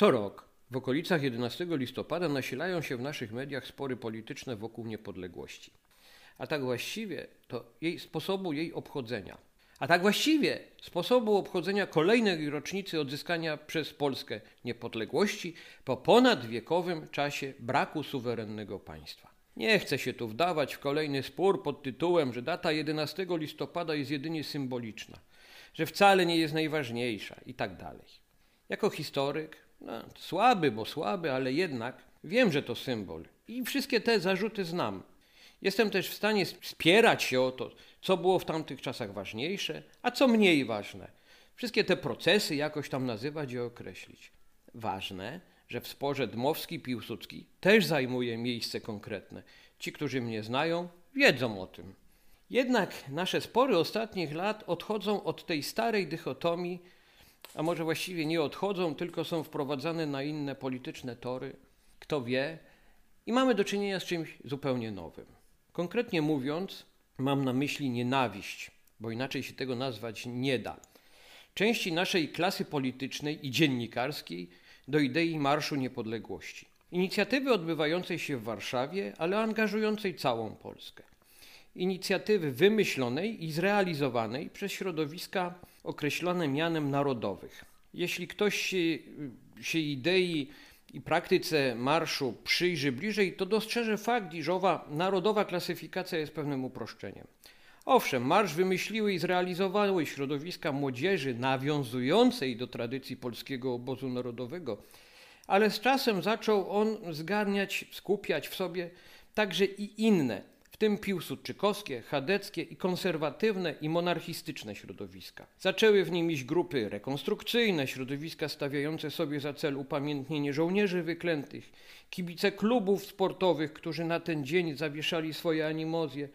Co rok w okolicach 11 listopada nasilają się w naszych mediach spory polityczne wokół niepodległości. A tak właściwie to jej sposobu jej obchodzenia. A tak właściwie sposobu obchodzenia kolejnej rocznicy odzyskania przez Polskę niepodległości po ponadwiekowym czasie braku suwerennego państwa. Nie chcę się tu wdawać w kolejny spór pod tytułem, że data 11 listopada jest jedynie symboliczna, że wcale nie jest najważniejsza i tak dalej. Jako historyk, no, słaby, bo słaby, ale jednak wiem, że to symbol i wszystkie te zarzuty znam. Jestem też w stanie spierać się o to, co było w tamtych czasach ważniejsze, a co mniej ważne. Wszystkie te procesy jakoś tam nazywać i określić. Ważne, że w sporze Dmowski-Piłsudski też zajmuje miejsce konkretne. Ci, którzy mnie znają, wiedzą o tym. Jednak nasze spory ostatnich lat odchodzą od tej starej dychotomii, a może właściwie nie odchodzą, tylko są wprowadzane na inne polityczne tory. Kto wie? I mamy do czynienia z czymś zupełnie nowym. Konkretnie mówiąc, mam na myśli nienawiść, bo inaczej się tego nazwać nie da. Części naszej klasy politycznej i dziennikarskiej do idei Marszu Niepodległości. Inicjatywy odbywającej się w Warszawie, ale angażującej całą Polskę. Inicjatywy wymyślonej i zrealizowanej przez środowiska określone mianem narodowych. Jeśli ktoś się, się idei i praktyce marszu przyjrzy bliżej, to dostrzeże fakt, iż owa narodowa klasyfikacja jest pewnym uproszczeniem. Owszem, marsz wymyśliły i zrealizowały środowiska młodzieży nawiązującej do tradycji polskiego obozu narodowego, ale z czasem zaczął on zgarniać, skupiać w sobie także i inne, tym piłsudczykowskie, chadeckie i konserwatywne i monarchistyczne środowiska. Zaczęły w nim iść grupy rekonstrukcyjne, środowiska stawiające sobie za cel upamiętnienie żołnierzy wyklętych, kibice klubów sportowych, którzy na ten dzień zawieszali swoje animozje,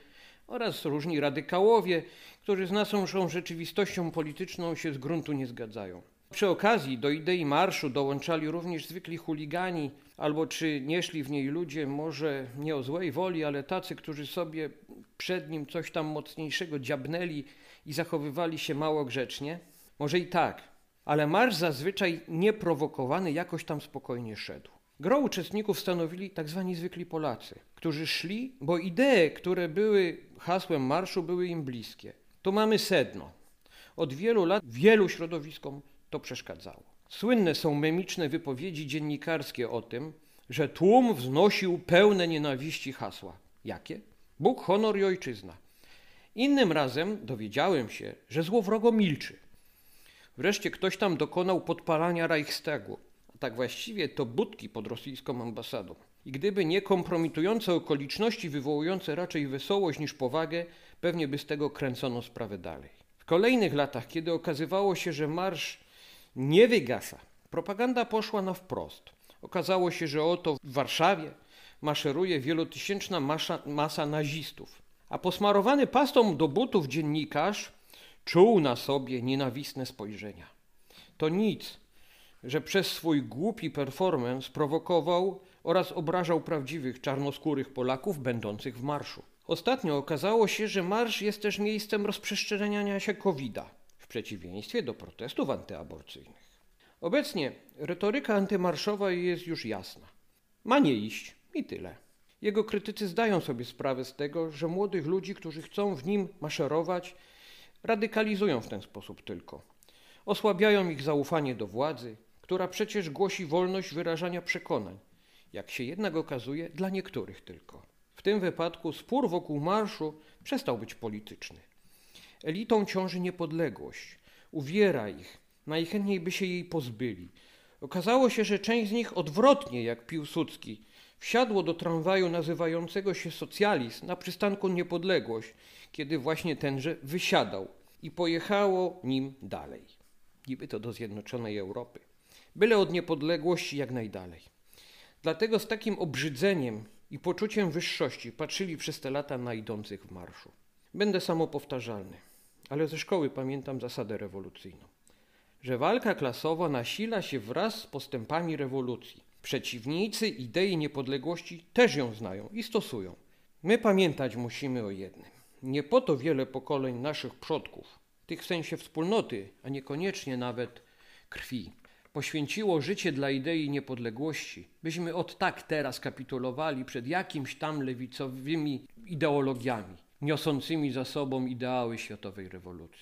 oraz różni radykałowie, którzy z naszą rzeczywistością polityczną się z gruntu nie zgadzają. Przy okazji do idei marszu dołączali również zwykli chuligani, albo czy nie szli w niej ludzie, może nie o złej woli, ale tacy, którzy sobie przed nim coś tam mocniejszego dziabnęli i zachowywali się mało grzecznie? Może i tak, ale marsz zazwyczaj nieprowokowany jakoś tam spokojnie szedł. Gro uczestników stanowili tak zwani zwykli Polacy, którzy szli, bo idee, które były hasłem marszu, były im bliskie. Tu mamy sedno. Od wielu lat wielu środowiskom to przeszkadzało. Słynne są memiczne wypowiedzi dziennikarskie o tym, że tłum wznosił pełne nienawiści hasła. Jakie? Bóg, honor i ojczyzna. Innym razem dowiedziałem się, że złowrogo milczy. Wreszcie ktoś tam dokonał podpalania Reichstagu tak właściwie to budki pod rosyjską ambasadą. I gdyby nie kompromitujące okoliczności wywołujące raczej wesołość niż powagę, pewnie by z tego kręcono sprawę dalej. W kolejnych latach, kiedy okazywało się, że marsz nie wygasa, propaganda poszła na wprost. Okazało się, że oto w Warszawie maszeruje wielotysięczna masa, masa nazistów. A posmarowany pastą do butów dziennikarz czuł na sobie nienawistne spojrzenia. To nic, że przez swój głupi performance prowokował oraz obrażał prawdziwych czarnoskórych Polaków będących w marszu. Ostatnio okazało się, że marsz jest też miejscem rozprzestrzeniania się COVID-a, w przeciwieństwie do protestów antyaborcyjnych. Obecnie retoryka antymarszowa jest już jasna. Ma nie iść i tyle. Jego krytycy zdają sobie sprawę z tego, że młodych ludzi, którzy chcą w nim maszerować, radykalizują w ten sposób tylko. Osłabiają ich zaufanie do władzy, która przecież głosi wolność wyrażania przekonań, jak się jednak okazuje, dla niektórych tylko. W tym wypadku spór wokół marszu przestał być polityczny. Elitom ciąży niepodległość, uwiera ich, najchętniej by się jej pozbyli. Okazało się, że część z nich odwrotnie jak Piłsudski wsiadło do tramwaju nazywającego się socjalizm na przystanku Niepodległość, kiedy właśnie tenże wysiadał i pojechało nim dalej. Niby to do Zjednoczonej Europy byle od niepodległości jak najdalej. Dlatego z takim obrzydzeniem i poczuciem wyższości patrzyli przez te lata na idących w marszu. Będę samopowtarzalny, ale ze szkoły pamiętam zasadę rewolucyjną, że walka klasowa nasila się wraz z postępami rewolucji. Przeciwnicy idei niepodległości też ją znają i stosują. My pamiętać musimy o jednym. Nie po to wiele pokoleń naszych przodków, tych w sensie wspólnoty, a niekoniecznie nawet krwi, poświęciło życie dla idei niepodległości, byśmy od tak teraz kapitulowali przed jakimś tam lewicowymi ideologiami, niosącymi za sobą ideały światowej rewolucji.